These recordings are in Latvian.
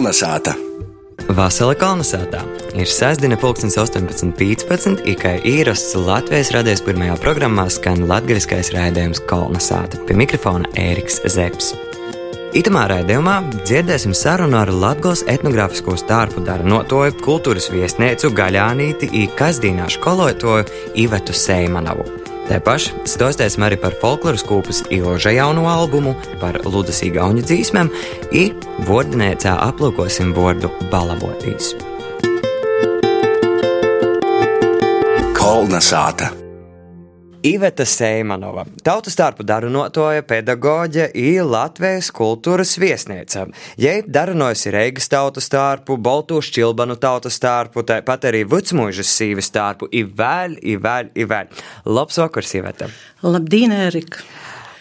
Kolnesāta! Vasala Kalnasātā ir sestdiena, pulkstenis 18.15. kā īrasts Latvijas radies pirmajā programmā skan latgariskais raidījums Kalnasāta. Pie mikrofona Ēriks Zepsi. Itamā raidījumā dzirdēsim sarunu ar Latvijas etnogrāfisko stārpu dara notoju kultūras viesnīcu Gaļānīti i kazdīnāšu kolotoju Ivetu Seimanovu. Te paši stostēsim arī par folkloras kūpas ilža jauno albumu, par Ludas Igauņu dzīsmēm, i vordinēcā aplūkosim vordu balabotīs. Kolnesāta! Iveta Seimanova, tautas starpu darunotoja pedagoģe i Latvijas kultūras viesnīca. Jei darunojusi Reigas tautas starpu, Boltu šķilbanu tautas starpu, tāpat arī Vucmuižas sīves starpu, i vēl, i vēl, i vēl. Labs vakars, Iveta! Labdien, Erika!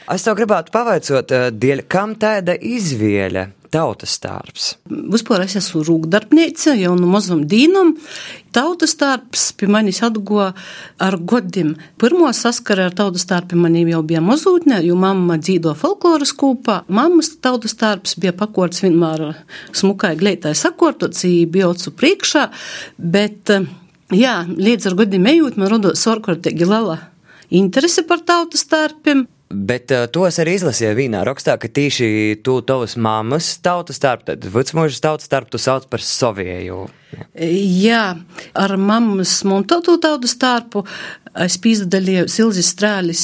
Es tev gribētu pavaicot, dēļ kam tāda izvēle tautas tārps? Vispār es esmu rūkdarbnīca jau no mazam dīnam. Tautas tārps pie manis atgo ar godiem. Pirmo saskara ar tautas tārpi manī jau bija mazūtne, jo mamma dzīvo folkloras kūpā. Mammas tautas tārps bija pakorts vienmēr smukai gleitai sakortots, bija ocu priekšā, bet, jā, līdz ar godiem ejot, man rodot sorkortīgi lala interese par tautas tārpiem. Bet uh, to es arī izlasīju vienā rakstā, ka tieši tu tavas mammas tautas starp, tad vecmožas tautas starp tu sauc par Sovieju. Jā, ar mammas montotu tautas starpu es pīzdalīju Silzis Strēlis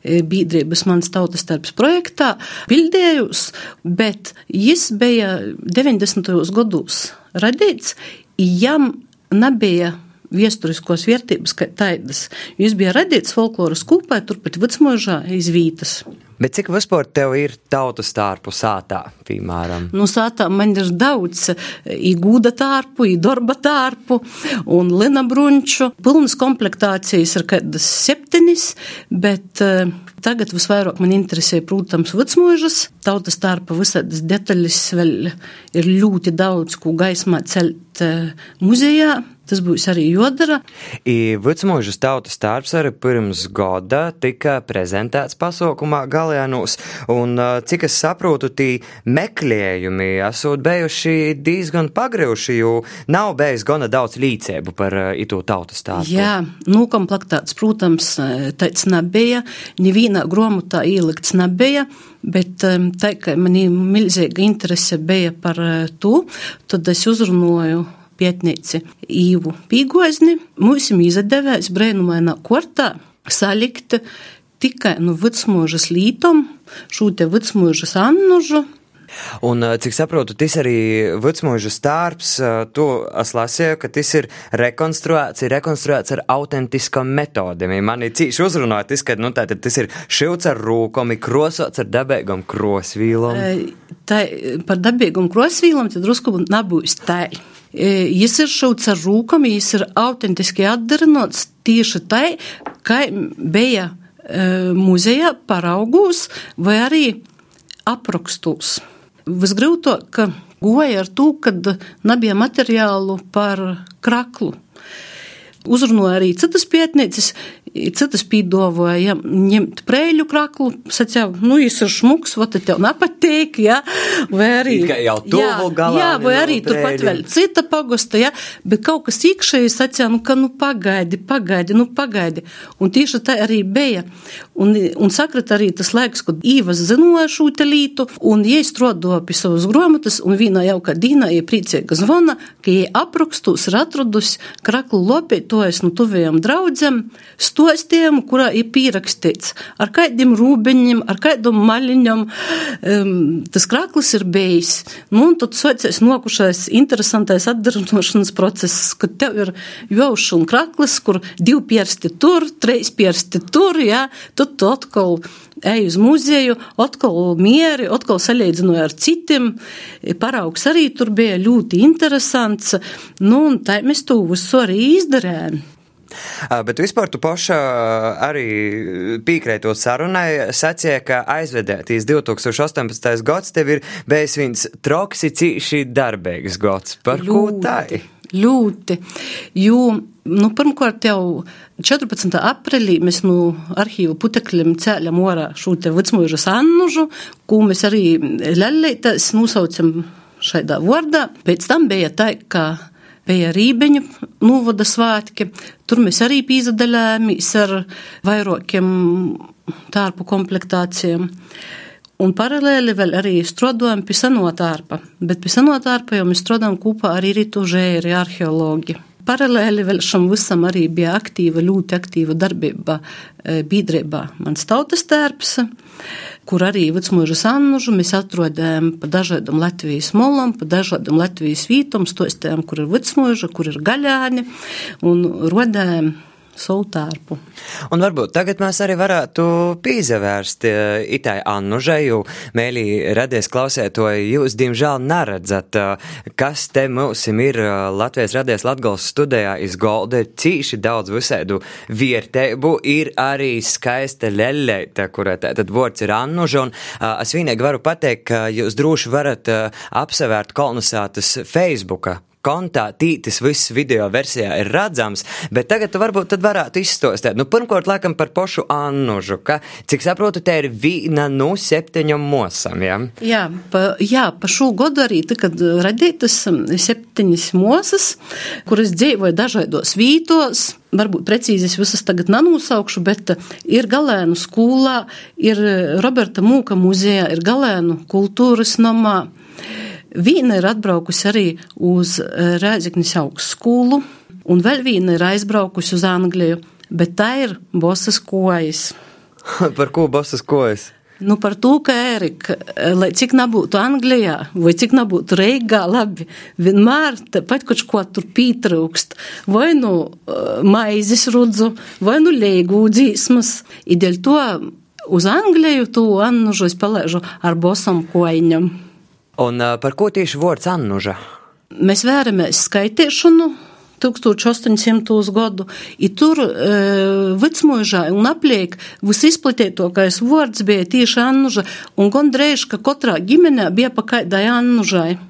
bīdrības mans tautas starps projektā, bildējus, bet jis bija 90. gados radīts, jam nebija viesturiskos vērtības kā tādas. Jūs bija radīts folkloras kūpā, turpat vecmožā izvītas. Bet cik vispār tev ir tautas tārpu sātā, piemēram? Nu, sātā man ir daudz īgūda tārpu, īdorba tārpu un lina brunču. Pilnas komplektācijas ir kādas septiņas, bet uh, tagad visvairāk man interesē, protams, vecmožas. Tautas tārpa visādas detaļas vēl ir ļoti daudz, ko gaismā celt uh, muzejā. Tas būs arī jodara. Vecmūžas tautas tārps arī pirms gada tika prezentēts pasaukumā Galēnos, un cik es saprotu, tī meklējumi esot bijuši diezgan pagrijuši, jo nav bijis gana daudz līdzēbu par itu tautas tārpu. Jā, nokomplektēts, protams, tāds nebija, nevienā gromotā ielikts nebija. Bet tā kā man milzīga interese bija par to, tad es uzrunāju pētnieci Īvu Pīgozni. Mums izdevās brēnumainā kortā salikt tikai no vecmūžas lītom šo te vecmūžas annužu. Un, cik saprotu, tas arī vecmūžas tārps, to es lasīju, ka tas ir rekonstruēts, ir rekonstruēts ar autentiskām metodēm. Man ir cīši uzrunāt, tas, ka, nu, tātad tas ir šilts ar rūkom, ir krosots ar dabīgam krosvīlam. Tā, par dabīgam krosvīlam tad drusku nebūs tā. Jis ir šauts ar rūkam, jis ir autentiski atdarinots tieši tai, kā bija muzejā paraugūs vai arī aprakstos. Visgrūtāk, ka goja ar to, kad nebija materiālu par kraklu. Uzrunāja arī citas pētnieces, citas pīdavoja ņemt prēļu kraklu, sacīja, nu, jis ir šmuks, tad tev nepatīk, jā, vai arī, jau tuvu galā. Jā, vai arī turpat vēl cita pagosta, jā, bet kaut kas iekšēji sacīja, nu, ka, nu, pagaidi, pagaidi, nu, pagaidi, un tieši tā arī bija, un, un sakrat arī tas laiks, kad Īvas zinoja šo te lītu, un jai strodoja pie savas gromatas, un vīnā jau kā dīnā, ja priecīga zvana, ka jai aprakstus ir atradus kraklu lopīt, to es nu, tuviem draudzēm, stostiem, kurā ir pierakstīts ar kādiem rūbeņiem, ar kādam maļiņam. Um, tas krāklis ir bijis. Nu, un tad socies nokušais interesantais atdarinošanas process, kad tev ir jaušs un krāklis, kur divi piersti tur, trīs piersti tur, jā, tad tu atkal eju uz muzeju, atkal mieri, atkal salīdzināju ar citiem. Paraugs arī tur bija ļoti interesants. Nu, un tā mēs to visu arī izdarījām. Bet vispār tu paša arī piekrītot sarunai, sacīja, ka aizvedētīs 2018. gads tev ir bijis viens troks, cīši darbīgs gads. Par ko tā? Ļoti, jo, nu, pirmkārt jau 14. aprīlī mēs no arhīvu putekļiem cēļam orā šo te vecmūžas annužu, ko mēs arī ļaļētās nosaucam šaidā vārdā. Pēc tam bija tā, ka bija Rībeņa novada svētki. Tur mēs arī pīzadaļājāmies ar vairākiem tārpu komplektācijām. Un paralēli vēl arī strādājam pie senotārpa, bet pie senotārpa jau mēs strādājam kopā arī Ritu Žēri, arheologi. Paralēli vēl šam visam arī bija aktīva, ļoti aktīva darbība biedrībā Mans tautas tērps, kur arī Vecmūža Sannužu mēs atrodām pa dažādam Latvijas molam, pa dažādam Latvijas vītam, stostējām, kur ir Vecmūža, kur ir gaļāni, un rodējām savu tērpu. Un varbūt tagad mēs arī varētu pīzavērst e, itai Annužai, jo mēlī radies klausētoji, jūs, diemžēl, neredzat, e, kas te mūsim ir e, Latvijas radies Latgals studijā iz golda, ir cīši daudz visēdu vierteibu, ir arī skaista leļeita, kurā tad vārds ir Annuža, un es vienīgi varu pateikt, ka jūs droši varat apsevērt kolonizētas Facebooka kontā tītis viss video versijā ir redzams, bet tagad tu varbūt tad varētu izstostēt. Nu, pirmkārt, laikam par pošu Annužu, ka, cik saprotu, te ir vīna no septiņam mosam, jā? Jā, pa, jā, pa šo godu arī, tā, kad radītas um, septiņas mosas, kuras dzīvoja dažādos vītos, varbūt precīzi es visas tagad nenosaukšu, bet uh, ir Galēnu skolā, ir uh, Roberta Mūka muzejā, ir Galēnu kultūras namā. Viena ir atbraukusi arī uz eh, Rēzekņas augstskolu, un vēl viena ir aizbraukusi uz Angliju, bet tā ir bosas kojas. Par ko bosas kojas? Nu, par to, ka Erika, eh, lai cik nebūtu Anglijā, vai cik nebūtu Reigā, labi, vienmēr pat kaut ko tur pītrūkst. Vai nu uh, maizes rudzu, vai nu leigu dzīsmas. I dēļ to uz Angliju to Annužu es palaižu ar bosam koiņam. Un par ko tieši vārds Annuža? Mēs vēramies skaitīšanu. 1800. gadu, i tur e, Vicmužā un apliek visizplatītākais vārds bija tieši Annuža, un gandrīz, ka katrā ģimenē bija pa kaidai Annužai.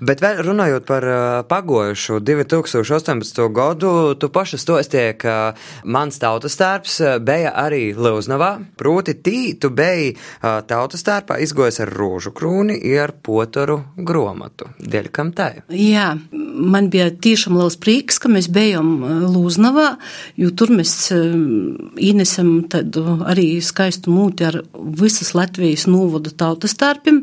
Bet runājot par uh, pagojušu 2018. gadu, tu paša stostie, ka mans tautas tērps bija arī Lūznavā, proti tī tu biji uh, tautas tērpā izgojis ar rūžu krūni ar potoru gromatu. Dēļ kam tā? Jā, man bija tiešām liels prieks, ka mēs bijām Lūznavā, jo tur mēs ienesam tādu arī skaistu mūti ar visas Latvijas novodu tautas tērpim,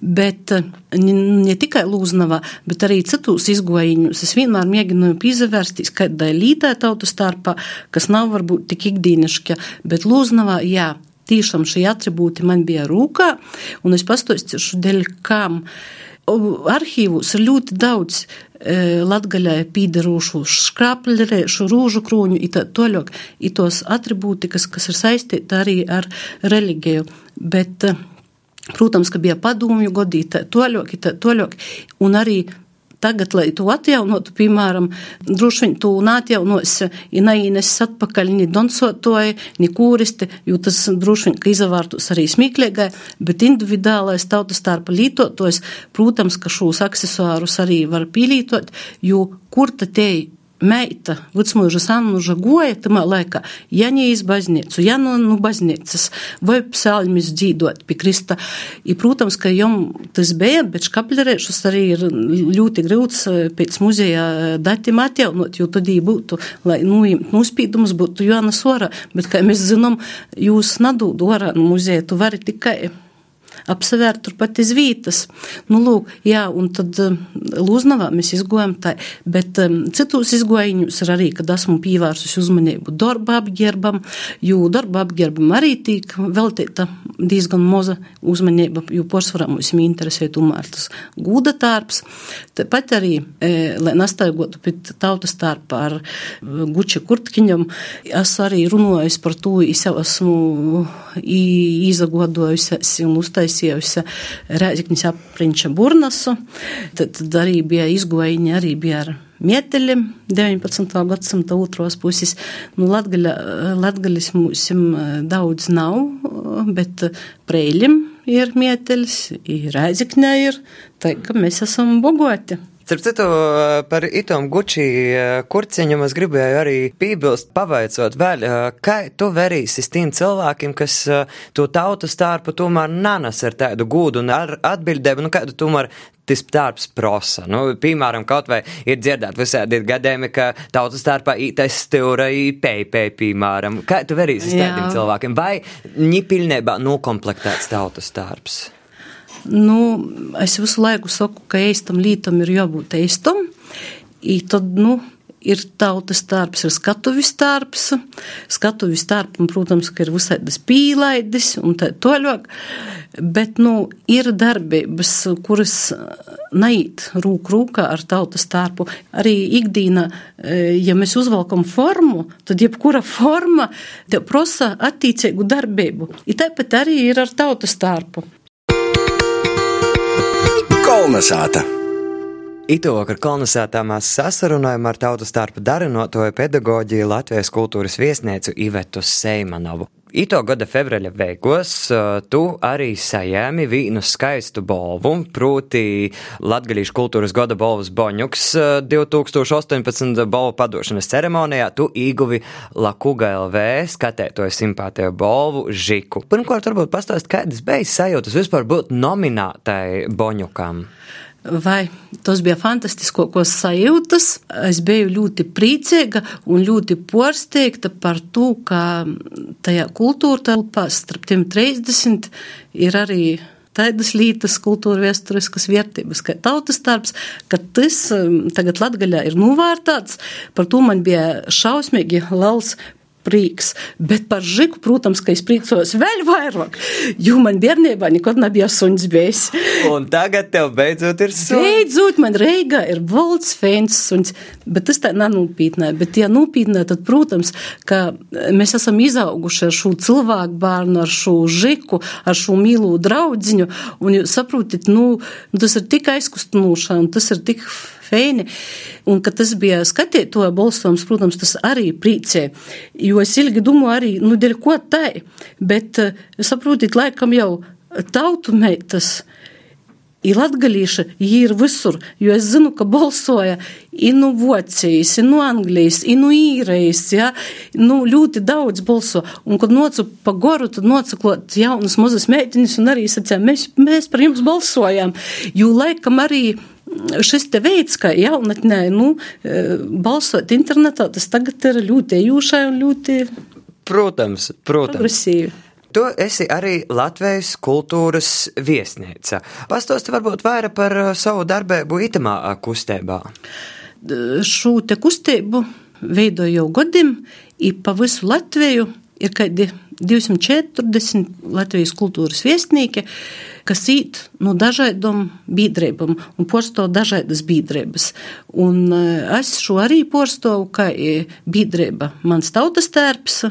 bet ne tikai Lūznavā, bet arī citos izgojiņus. Es vienmēr mēģinu pīzavērsties kādai līdē tautu starpā, kas nav varbūt tik ikdīnišķa, bet Lūznavā, jā, tiešām šie atribūti man bija rūkā, un es pastāstīšu dēļ kam. Arhīvos ir ļoti daudz e, latgaļai pīdarošu škrāpļerēšu, rūžu krūņu, it tā toļok, it tos atribūti, kas, kas ir saistīti arī ar reliģiju. Bet Protams, ka bija padomju godīta, toļoki, toļoki, un arī tagad, lai to atjaunotu, piemēram, droši vien to neatjaunos, ja neīnes atpakaļ ni donsotoji, ni kūristi, jo tas droši vien, ka izavārtos arī smīklīgai, bet individuālais tautas starpa lītotojs, protams, ka šos aksesuārus arī var pīlītot, jo kur tad te meita, vecmūža Sannuža goja tamā laikā, ja ne iz baznīcu, ja no nu, baznīcas, vai psalmis dzīdot pie Krista. I, protams, ka jom tas bija, bet škaplerēšus arī ir ļoti grūts eh, pēc muzeja datiem atjaunot, jo tad jī būtu, lai nuimt nuspīdums būtu Joana Sora, bet, kā mēs zinām, jūs nadūdu orā no muzeja, tu vari tikai apsevērt turpat iz vītas. Nu, lūk, jā, un tad um, Lūznavā mēs izgojam tā, bet um, citos izgojiņus ir arī, kad esmu pievērsus uzmanību darba apģērbam, jo darba apģērbam arī tīk veltīta diezgan moza uzmanība, jo posvarā mums interesē tomēr tas gūda tārps. Tāpat arī, e, lai nastaigotu pēc tautas tārpa ar guča kurtkiņam, es arī runāju par to, es jau esmu izagodojusies un uztaisījusi Rēzikņas apriņča burnasu. Tad, tad arī bija izgojiņi, arī bija ar mieteļiem 19. gadsimta otros puses. Nu, Latgaļa, latgaļas mums daudz nav, bet preļiem ir mieteļs, ir Rēzikņā ir, tā ka mēs esam bogoti. Starp citu, par itom guči kurciņu es gribēju arī piebilst, pavaicot vēl, kā tu verīsi tiem cilvēkiem, kas to tautu starpu tomēr nanas ar tādu gūdu un ar atbildēbu, nu kādu tomēr tas darbs prasa. Nu, piemēram, kaut vai ir dzirdēt visādi gadījumi, ka tautas starpā ītais stūra īpēpē, piemēram. Kā tu verīsi tādiem cilvēkiem? Vai viņi pilnībā nokomplektēts tautas starps? Nu, es visu laiku saku, ka eistam lītam ir jābūt eistam. I tad, nu, ir tautas darbs, ir skatuvis darbs. Skatuvis darbs, protams, ka ir visādas pīlaidis un tā toļāk. Bet, nu, ir darbības, kuras neiet rūk rūkā ar tautas tārpu. Arī ikdīnā, ja mēs uzvalkam formu, tad jebkura forma te prasa attīcīgu darbību. I tāpat arī ir ar tautas tārpu. Kolnesāta! Itovakar kolonizētā mēs sasarunājam ar tautas starpa darinotoju pedagoģiju Latvijas kultūras viesnieci Ivetu Seimanovu. Ito gada februāra beigās tu arī sajēmi vīnu skaistu balvu, proti Latgalīšu kultūras gada balvas Boņuks 2018 balvu padošanas ceremonijā tu ieguvi Lakuga LV skatētoju simpātiju balvu Žiku. Pirmkārt, varbūt pastāst, kādas bija sajūtas vispār būt nominātai Boņukam? Vai tas bija fantastiskākos sajūtas. Es biju ļoti priecīga un ļoti porsteigta par to, ka tajā kultūra telpā starp tiem 30 ir arī tādas lietas, kultūra vēsturiskas vērtības, kā tautas darbs, ka tas um, tagad Latgaļā ir novērtāts. Par to man bija šausmīgi liels prieks. Bet par žiku, protams, ka es priecājos vēl vairāk, jo man bērnībā nekad nebija suns bijis. Un tagad tev beidzot ir suns. Beidzot man Reigā ir valds fēns suns, bet tas tā nav nopietnē. Bet, ja nopietnē, tad, protams, ka mēs esam izauguši ar šo cilvēku bērnu, ar šo žiku, ar šo mīlu draudziņu, un jūs saprotat, nu, tas ir tik aizkustinoši, un tas ir tik feini. Un, kad tas bija skatītāja balsojums, protams, tas arī priecē. Jo es ilgi domāju, arī, nu, dēļ ko tai, bet eh, saprotiet, laikam jau tautu meitas. Ir latgalīša, viņi ir visur, jo es zinu, ka balsoja i no Vocijas, i no Anglijas, i no īrijas, ja, nu, ļoti daudz balso. Un, kad nocu pa goru, tad nocaklot jaunas mazas meitiņas un arī sacīja, mēs, mēs par jums balsojām, jo laikam arī šis te veids, kā jaunatnē, nu, e, balsot internetā, tas tagad ir ļoti ejūšai un ļoti. Protams, protams. Progresīvi. Tu esi arī Latvijas kultūras viesnīca. Pastāsti varbūt vairāk par e, savu darbību itamā kustībā. Šo te kustību veidoju jau gadiem, ir pa visu Latviju ir kādi 240 Latvijas kultūras viesnīki, kas īt no dažādām biedrībām un porsto dažādas biedrības. Un eh, es šo arī porstovu, kā biedrība mans tautas tērps.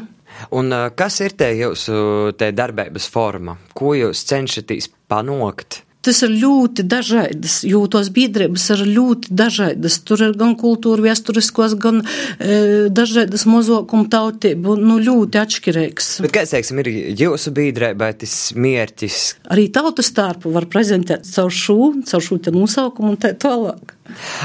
Un eh, kas ir te jūsu te darbības forma? Ko jūs cenšaties panākt? Tas ir ļoti dažādas, jo tos biedrības ir ļoti dažādas. Tur ir gan kultūra vēsturiskos, gan e, dažādas mazokuma tautību, nu ļoti atšķirīgs. Bet kāds, teiksim, ir jūsu biedrībai tas mērķis? Arī tautas starpu var prezentēt caur šo, caur šo te nosaukumu un tā tālāk.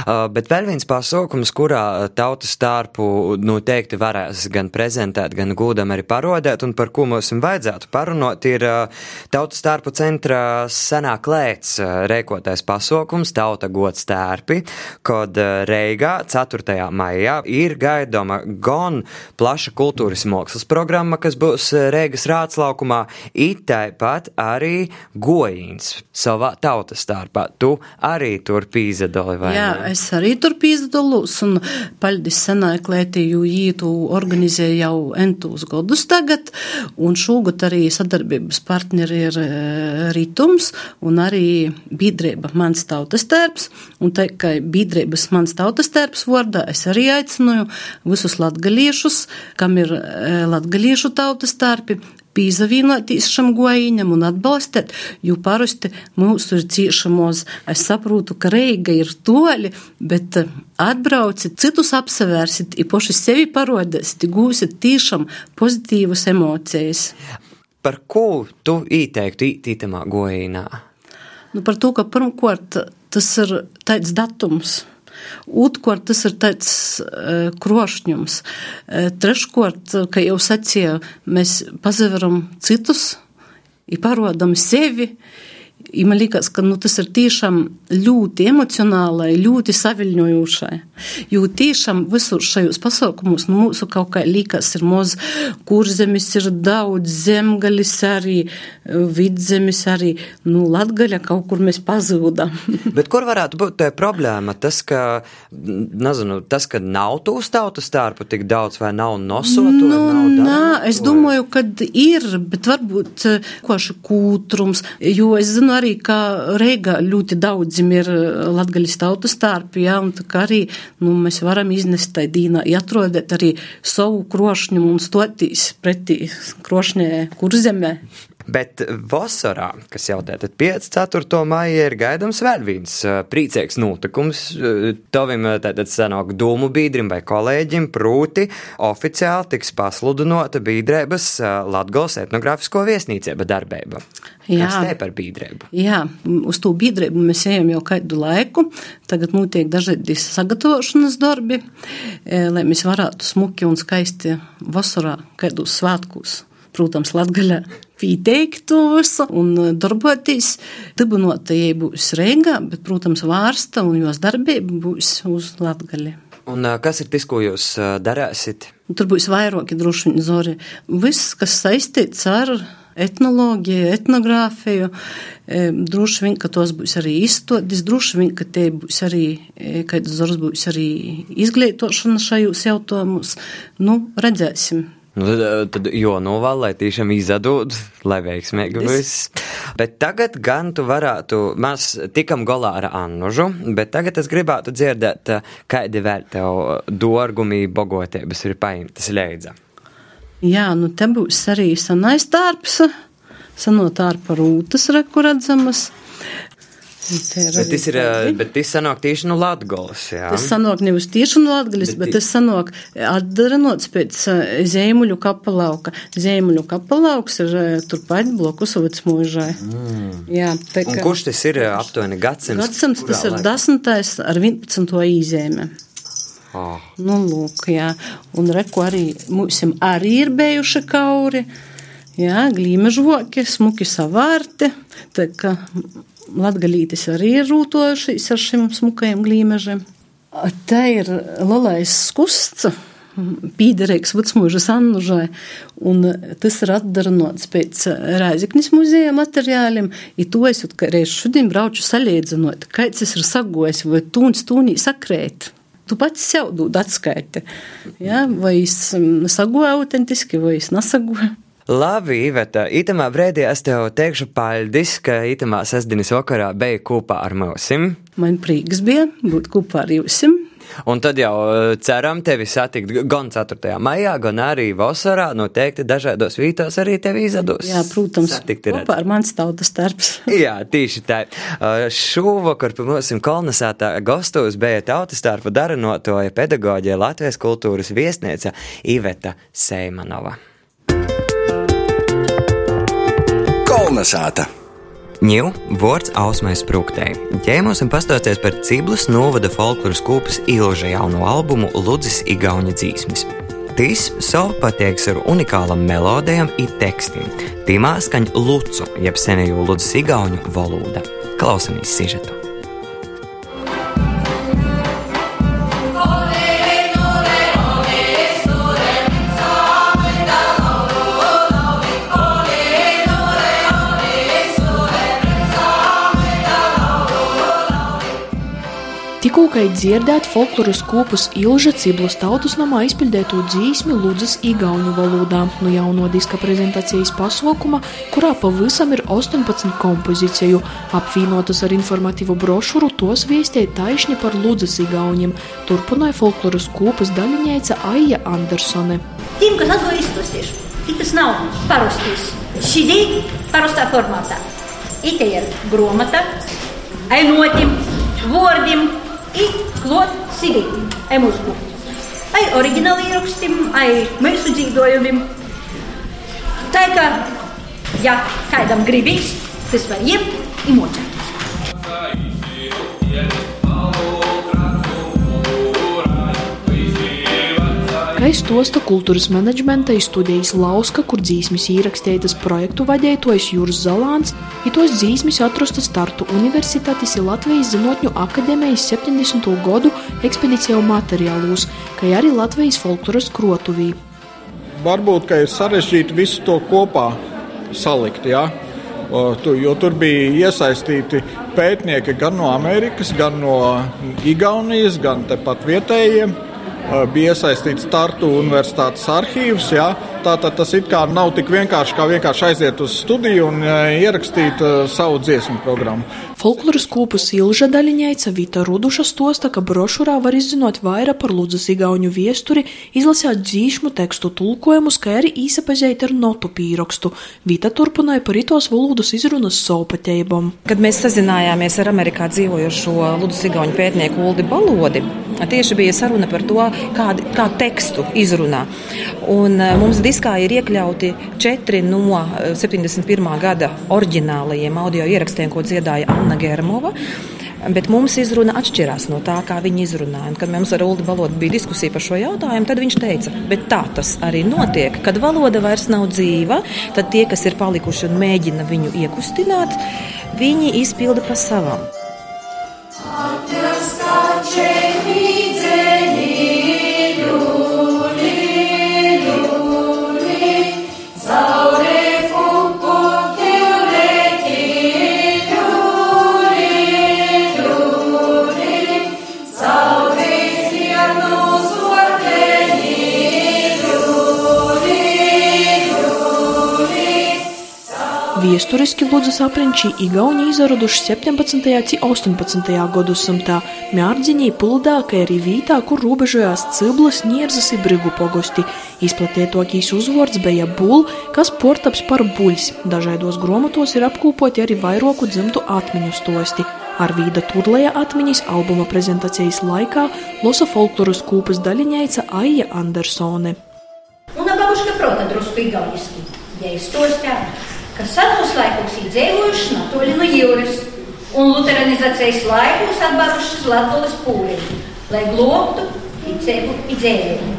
Uh, bet vēl viens pasaukums, kurā tautas starpu noteikti varēs gan prezentēt, gan gūdam arī parodēt, un par ko mums vajadzētu parunot, ir uh, tautas starpu centra senāk lēts uh, rēkotais pasaukums Tauta gods stērpi, kad Reigā 4. maijā ir gaidoma gan plaša kultūras mākslas programma, kas būs Reigas rātslaukumā, it tāpat arī gojīns savā tautas starpā. Tu arī tur pīzadoli vai Jā, es arī tur pīzdalos, un paļdis senāja klētīju ītu organizē jau entūs godus tagad, un šogad arī sadarbības partneri ir Ritums, un arī biedrība mans tautas tērps, un te, ka biedrības mans tautas tērps vārdā es arī aicināju visus latgaliešus, kam ir e, latgaliešu tautas tērpi, pīzavīnoties šam gojiņam un atbalstīt, jo parasti mūsu ir ciešamos. Es saprotu, ka Reiga ir toļi, bet eh, atbrauciet, citus apsevērsit, ir poši sevi parodēsit, gūsit tiešām pozitīvas emocijas. Par ko tu ieteiktu ītītamā gojīnā? Nu, par to, ka pirmkārt tas ir tāds datums. Otrkārt, tas ir tāds uh, krošņums. Uh, Treškārt, kā jau sacīju, mēs pazaveram citus, ir parodam sevi. Uh, I man liekas, ka nu, tas ir tiešām ļoti emocionālai, ļoti saviļņojošai. Jo tiešām visur šajos pasaukumos nu, mūsu kaut kā liekas ir maz, kur zemes ir daudz, zemgalis arī, vidzemes arī, nu, latgaļa kaut kur mēs pazūdam. Bet kur varētu būt tā problēma? Tas, ka, nezinu, tas, ka nav tūs tautas starpu tik daudz vai nav nosotu? Nu, nav nā, es domāju, ka ir, bet varbūt koši kūtrums, jo es zinu arī, ka Reigā ļoti daudzim ir latgaļas tautas starpi, jā, un tā kā arī, nu, mēs varam iznest tai dīnā, atrodēt arī savu krošņu un stotīs pretī krošņē kurzemē. Bet vasarā, kas jau tātad 5. 4. maija, ir gaidāms vēl viens priecīgs notikums. Tavim tātad sanāk dūmu biedrim vai kolēģim, prūti oficiāli tiks pasludinota biedrības Latgals etnogrāfisko viesnīcība darbība. Jā. Kas te par biedrību? Jā, uz to biedrību mēs ejam jau kādu laiku. Tagad notiek dažādi sagatavošanas darbi, lai mēs varētu smuki un skaisti vasarā kādus svētkus protams, Latgaļā pieteiktos un darboties. Dibinotajai būs Reigā, bet, protams, vārsta un jos darbība būs uz Latgaļa. Un kas ir tas, ko jūs darāsiet? Tur būs vairāki droši zori. Viss, kas saistīts ar etnoloģiju, etnogrāfiju. Droši vien, ka tos būs arī izstādes, droši vien, ka te būs arī, kad zors būs arī izglītošana šajos jautājumos. Nu, redzēsim. Nu, tad, eh, tad jo novēl, lai tiešām izdod, lai veiksmīgi viss. Bet tagad gan tu varētu, mēs tikam galā ar Annužu, bet tagad es gribētu dzirdēt, eh, kādi vēl tev dārgumi, bogotības ir paimtas leidza. Jā, nu te būs arī sanais darbs, sanot ārpa rūtas rekurādzamas. Bet tas ir, bet tas sanāk tieši no Latgolas, jā. Tas sanāk nevis tieši no Latgolas, bet, bet tas sanāk atdaranots pēc Zēmuļu kapelauka. Zēmuļu kapelauks ir turpat blokus vecmūžai. Mm. Jā, tā kā. Un kurš tas ir aptuveni gadsimts? Gadsimts tas ir desmitais ar 11. īzēme. Oh. Nu, lūk, jā. Un reku arī mums arī ir bijuši kauri. Jā, glīmežoki, smuki savārti. Tā kā latgalītis arī ir rūtojušies ar šim smukajam glīmežam. Te ir lalais skusts, pīderīgs vecmūžas annužai, un tas ir atdarinots pēc Rēziknis muzeja materiāliem, i to es reiz šodien brauču saliedzinot, kāds tas ir sagojis, vai tūns tūnī sakrēt. Tu pats sev dod atskaiti, ja? vai es sagoju autentiski, vai es nesagoju. Labi, Iveta, itamā brīdī es tev teikšu paldies, ka itamā sestdienas vakarā bija kopā ar mums. Man prieks bija būt kopā ar jums. Un tad jau eh, ceram tevi satikt gan 4. maijā, gan arī vasarā. Noteikti dažādos vītos arī tevi izdodas. Jā, protams, kopā ar mans tautas starps. Jā, tieši tā. Eh, šovakar pie mums kolonizētā gastos bija tautas starpa darinotoja pedagoģija Latvijas kultūras viesnieca Iveta Seimanova. Kalnasāta. Ņū, vārds ausmai sprūktei. Ķēmos un pastāsties par Ciblus novada folkloras kūpas ilža jauno albumu Ludzis Igauņa dzīsmis. Tīs savu pateiks ar unikālam melodijam un tekstiem. Tīmā skaņ lucu, jeb senējo Ludzis Igauņu valoda. Klausamies sižetu! Kad dzirdēt folkloras kopus Ilža Ciblus tautas namā izpildēto dzīsmi Ludzas igauņu valodā no jauno diska prezentācijas pasaukuma, kurā pavisam ir 18 kompozīciju, apvienotas ar informatīvu brošuru, tos viestēja taišņi par Ludzas igauņiem, turpināja folkloras kopas daļiņēca Aija Andersone. Tiem, kas izklāstīšu, tas nav parastis, šī parastā formātā. Ite ir gromata, ainotim, vārdim, i klot sidītim, ai mūziku. Ai oriģināli ierakstiem, ai mūsu dzīvojumiem. Tā kā, ja kādam gribīs, tas var iemt un mocēt. stosta kultūras menedžmenta studijas Lauska, kur dzīsmis īrakstītas projektu vadītājs Jūras Zalāns, ir tos dzīsmis atrastas Tartu Universitātes un Latvijas Zinātņu akadēmijas 70. gadu ekspedīciju materiālos, kā arī Latvijas folkloras krotuvī. Varbūt, ir sarežģīti visu to kopā salikt, jā. Jo tur bija iesaistīti pētnieki gan no Amerikas, gan no Igaunijas, gan tepat vietējiem. Bija iesaistīts Tartu Universitātes arhīvs. Jā. Tātad tas it kā nav tik vienkārši, kā vienkārši aiziet uz studiju un ierakstīt savu dziesmu programmu. Folkloras kūpus Ilža daļiņaica Vita Ruduša stosta, ka brošurā var izzinot vairāk par Ludzas igauņu viesturi, izlasīt dzīšmu tekstu tulkojumus, kā arī īsapazēt ar notu pīrakstu. Vita turpināja par itos valodas izrunas saupateibam. Kad mēs sazinājāmies ar Amerikā dzīvojošo Ludzas igauņu pētnieku Uldi Balodi, tieši bija saruna par to, kādu kā tekstu izrunā. Un mums diskā ir iekļauti četri no 71. gada oriģinālajiem audio ierakstiem, ko dziedāja Anna Germova. Bet mums izruna atšķirās no tā, kā viņi izrunāja. Un, kad mums ar Ulu valodu bija diskusija par šo jautājumu, tad viņš teica, bet tā tas arī notiek. Kad valoda vairs nav dzīva, tad tie, kas ir palikuši un mēģina viņu iekustināt, viņi izpilda pa savam. Viesturiski Ludzas aprinčī Igauni izraduši 17. un 18. gadsimtā Mjārdziņī puldā, kā arī vītā, kur robežojās Ciblas, Nierzas un Brigu pogosti. Izplatītokīs uzvārds bija Bul, kas portaps par buļs. Dažādos gromatos ir apkūpoti arī vairoku dzimtu atmiņu stosti. Ar vīda turlēja atmiņas albuma prezentācijas laikā losa folkloras kūpas daļiņaica Aija Andersone. Un abaluška prota drusku igauniski, ja izstostā ka senos laikos ir dzīvojuši natoļi no jūras un luteranizācijas laikos atbarušas Latvijas pūliņu, lai globtu ticību un dzējumu.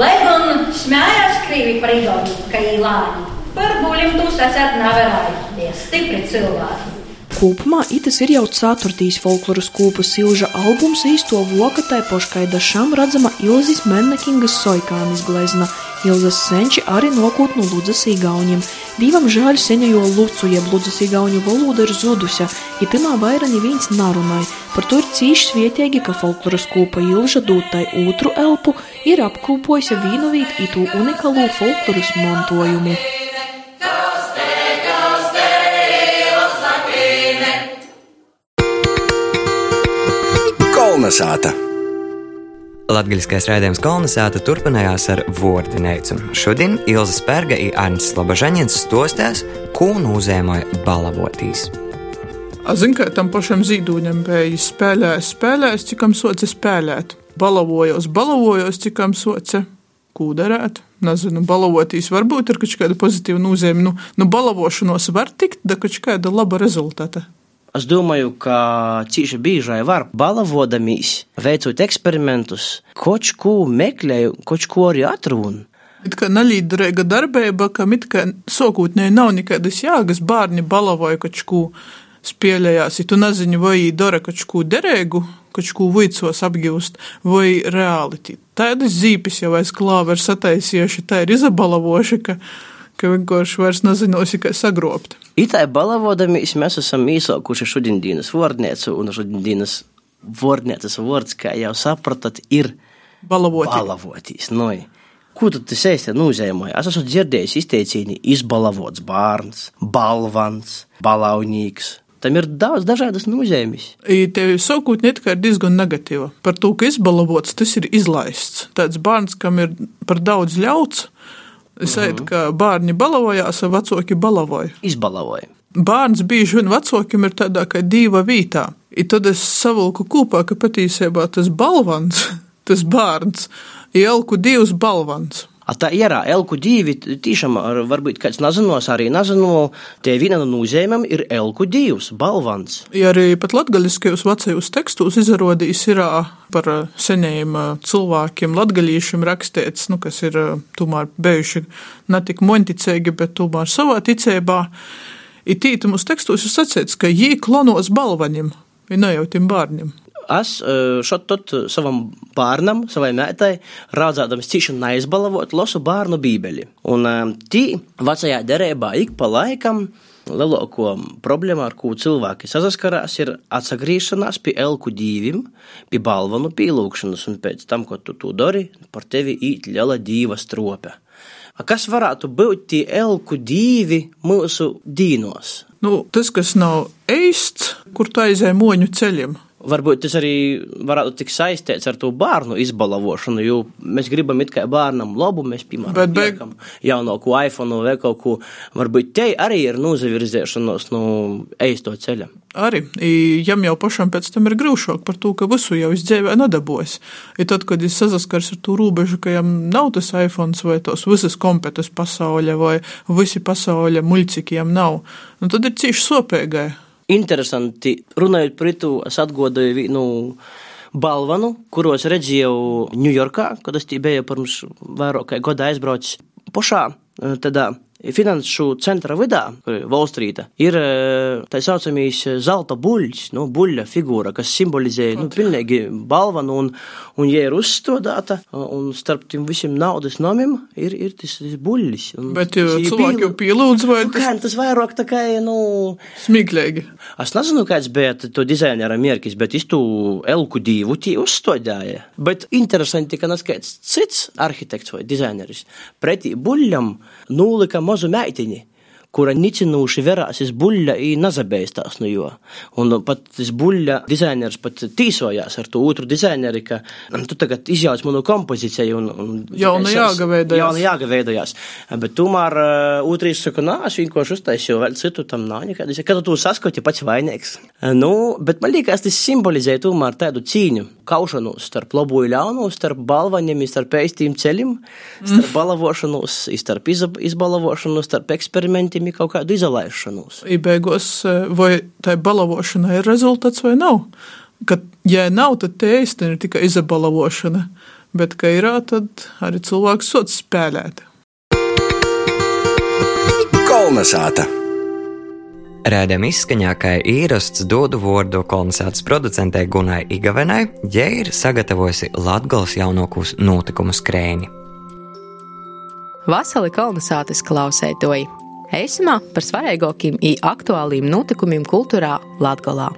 Lai gan smējās krīvi par Igauniju, ka īlāņi, par buļiem tūs atsēt nevarēja, tie stipri cilvēki. Kopumā itas ir jau ceturtīs folkloras kūpu silža albums īsto vokatai poškaida šam redzama Ilzis Mennekingas soikānis glezna – Ilzas senči arī nokūt no Ludzas īgauņiem. Dīvam žēl seņajo lucu, jeb Ludzas īgauņu valoda ir zudusi, ja pirmā vaira neviens narunai. Par to ir cīši svietiegi, ka folkloras kūpa Ilža dūtai otru elpu ir apkūpojusi vīnovīt itū unikalu folkloras montojumu. Kolnesāta! Latgaļiskais raidījums kolonizēta turpinājās ar Vordineicu. Šodien Ilza Spērga un Arnsts Slobožaņins stostās, ko nūzēmoja balavotīs. Zinu, ka tam pašam zīdūņam bija spēlējis, spēlējis, cikam soca spēlēt. Balavojos, balavojos, cikam soca kūderēt. Nezinu, balavotīs varbūt ir kaut kāda pozitīva nozīme. Nu, nu balavošanos var tikt, da kaut kāda laba rezultāta. Es domāju, ka cīši biežai var balavodamies, veicot eksperimentus, kaut ko meklēju, kaut ko arī atrunu. It kā nelīderīga darbība, kam it kā sākotnēji nav nekādas jēgas, bērni balavoja kaut ko spēlējās, ja tu nezini, vai dara kaut ko derīgu, kaut ko vicos apgūst, vai reāli. Tādas zīpes jau aiz klāva ir sataisījuši, tā ir izabalavoša, ka ka vienkārši vairs nezinosi, kā sagrobt. Itai balavodamies mēs esam īsākuši šodienas vārdniecu, un šodienas vārdnieces vārds, kā jau sapratat, ir Balavoti. balavotīs. Noi. Ko tad tas īsti nozīmē? Es esmu dzirdējis izteicienu izbalavots bērns, balvans, balaunīgs. Tam ir daudz dažādas nozīmes. Tev sākotnēji ir diezgan negatīva. Par to, ka izbalavots, tas ir izlaists. Tāds bērns, kam ir par daudz ļauts, Es teiktu, ka bērni balavojās, vai vecāki balavoja. Izbalavoja. Bērns bieži vien vecākiem ir tādā kā diva vītā. I tad es savilku kopā, ka patiesībā tas balvans, tas bērns, ielku divus balvans. Tā ir elku divi, tiešām varbūt kāds nezinos, arī nezinu, tie viena no nozīmēm ir elku divs, balvans. Ja arī pat latgaļiskajos vecajos tekstos izrādījis ir par seniem cilvēkiem, latgaļīšiem rakstīts, nu, kas ir tomēr bijuši ne tik monticīgi, bet tomēr savā ticībā. Ir tītumus tekstos ir sacīts, ka jī klonos balvaņiem, ir nejautim bārņiem es šot tot savam bērnam, savai meitai, rādzādams cīši neizbalavot, lasu bērnu bībeli. Un tī vecajā derībā ik pa laikam lielāko problēmu, ar ko cilvēki saskarās, ir atsagriešanās pie elku dīvim, pie balvanu pielūgšanas, un pēc tam, ko tu to dari, par tevi īt liela dīva strope. Kas varētu būt tie elku divi mūsu dīnos? Nu, tas, kas nav eists, kur tā aizēja moņu ceļiem, Varbūt tas arī varētu tikt saistīts ar to bērnu izbalavošanu, jo mēs gribam it kā bērnam labu, mēs, piemēram, bet, bet... jaunāko iPhone vai kaut ko. Varbūt te arī ir nozavirzēšanos no eisto ceļa. Arī, jam jau pašam pēc tam ir grūšāk par to, ka visu jau izdzēvē nedabos. Ja tad, kad es sazaskars ar to robežu, ka jam nav tas iPhone vai tos visas kompetas pasauļa vai visi pasauļa muļcikiem nav, nu tad ir cīši sopēgai interesanti. Runājot par to, es atgodoju vienu balvanu, kuros redzēju Ņujorkā, kad es biju pirms vairāk kā gada aizbraucis. Pošā tādā finanšu centra vidā, Volstrīta, ir tā saucamīs zelta buļļs, nu, buļļa figūra, kas simbolizē, nu, pilnīgi balvanu, un, un ja ir uzstādāta, un starp tiem visiem naudas nomiem ir, ir tas, tas buļļis. Bet cilvēki jau pielūdz vai nu, kā, tas vairāk tā kā, nu... Smieklīgi. Es nezinu, kāds bija to dizainera mērķis, bet es tu elku divu tī uzstādāja. Bet interesanti, ka nas kāds cits arhitekts vai dizaineris pretī buļļam nulika mazu meitiņu kura nicinūši verāsis buļļa i nazabēstās no jo. Un pat tas buļļa dizainers pat tīsojās ar to otru dizaineri, ka tu tagad izjauc manu kompozīciju un, un jauna jāgaveidojās. Jauna jāgaveidojās. Bet tomēr uh, otrīs saka, nā, es vienkārši uztaisīju vēl citu tam nav nekādas. Kad tu saskoti pats vainīgs. Nu, bet man liekas, tas simbolizē tomēr tādu cīņu, kaušanos starp labu un ļaunu, starp balvaņiem, starp ēstīm ceļiem, starp mm. balavošanos, starp izbalavošanos, starp eksperimentiem nozīmē kaut kādu izolēšanos. Beigās, e, vai tai balavošanai ir rezultāts vai nav? Kad, ja nav, tad te īstenībā ir tikai izabalavošana, bet, ka ir, tad arī cilvēks sots spēlēt. Kolnesāta! Rādījuma izskaņā, kā īrasts dodu vārdu kolonizācijas producentei Gunai Igavenai, ja ir sagatavojusi Latgales jaunākos notikumu skrēni. Vasali kolonizācijas klausētoji! Eisumā par svarīgākiem un aktuāliem notikumiem kultūrā Latvijā.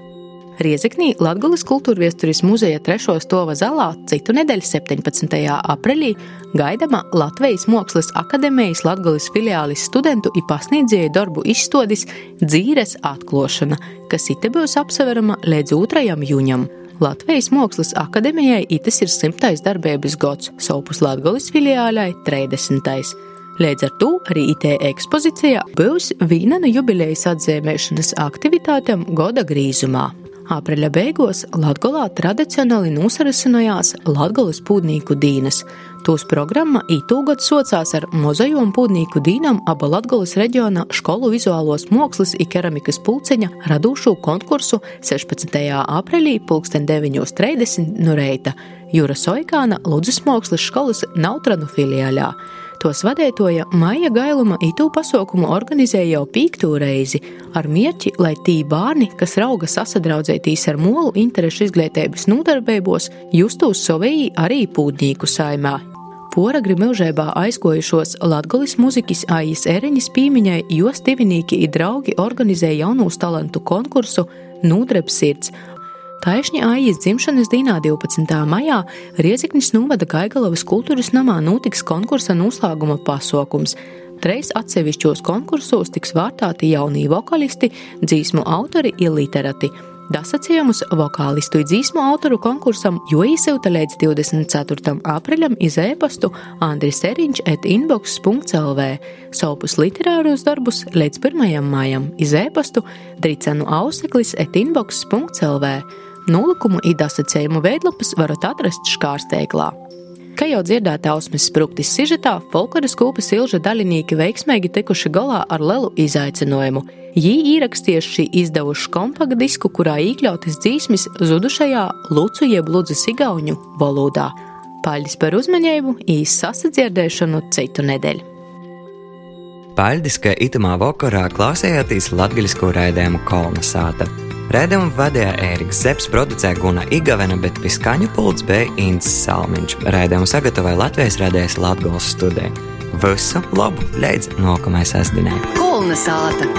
Riezeknī Latvijas kultūrviesturis muzeja trešo stova zalā citu nedēļu 17. aprīlī gaidama Latvijas Mākslas akadēmijas Latvijas filiālis studentu un pasniedzēju darbu izstādis dzīves atklošana, kas ite būs apseverama līdz 2. jūņam. Latvijas Mākslas akadēmijai itis ir simtais darbības gads, savukārt Latvijas filiālai 30. Līdz ar to arī IT ekspozīcijā būs viena no jubilejas atzīmēšanas aktivitātēm gada grīzumā. Aprīļa beigās Latvijā tradicionāli nosarisinājās Latvijas pūdnīku dīnas. Tūs programma ītūgad socās ar mozajom pūdnīku dīnam aba Latvijas reģiona skolu vizuālos mākslas un keramikas pulceņa radušu konkursu 16. aprīlī 1930 no reita Jūra Soikāna Ludzes mākslas skolas Nautranu filiāļā. Tos vadētoja Maija Gailuma itū pasaukumu organizēja jau pīktū reizi ar mierķi, lai tī bērni, kas rauga sasadraudzētīs ar molu interešu izglītības nodarbībos, justos savējī arī pūdnīku saimā. Poragri milžībā aizgojušos Latgolis muzikas Aijas Ereņas pīmiņai, jo stivinīki i draugi organizēja jaunūs talantu konkursu Nūdrebs sirds, Taišņa Aijas dzimšanas dienā 12. maijā Rieziknis novada Gaigalavas kultūras namā notiks konkursa noslēguma pasaukums. Treis atsevišķos konkursos tiks vārtāti jaunie vokalisti, dzīsmu autori un literati. Dasacījumus vokālistu un dzīsmu autoru konkursam jo īsilta līdz 24. aprīļam iz e-pastu Andris Eriņš et inbox.lv, savus literārus darbus līdz 1. mājam iz e-pastu Dricanu Auseklis et inbox.lv. Nolikumu un asociējumu veidlapas varat atrast škārsteiklā. Kā jau dzirdēta Ausmas spruktis sižetā, folkloras kūpas ilža daļinieki veiksmīgi tikuši galā ar lielu izaicinājumu. Jī ierakstījuši izdevuši kompaktu disku, kurā iekļautas dzīsmis zudušajā Lūcu jeb Lūdzes igauņu valodā. Paldies par uzmanību, īsu sasadzirdēšanu citu nedēļu. Paldies, ka itamā vakarā klausījāties latgaļisko raidījumu Kolnesāta. Rēdījumu vadīja Ēriks Zepes, producēja Guna Igavena, bet pie skaņu pults bija Inns Salmiņš. Rēdījumu sagatavoja Latvijas radijas Latgals studija. Visu labu, līdz nākamajai sestdienai! Kolnesāta!